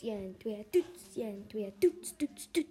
toets, ja en twee, toets, ja en twee.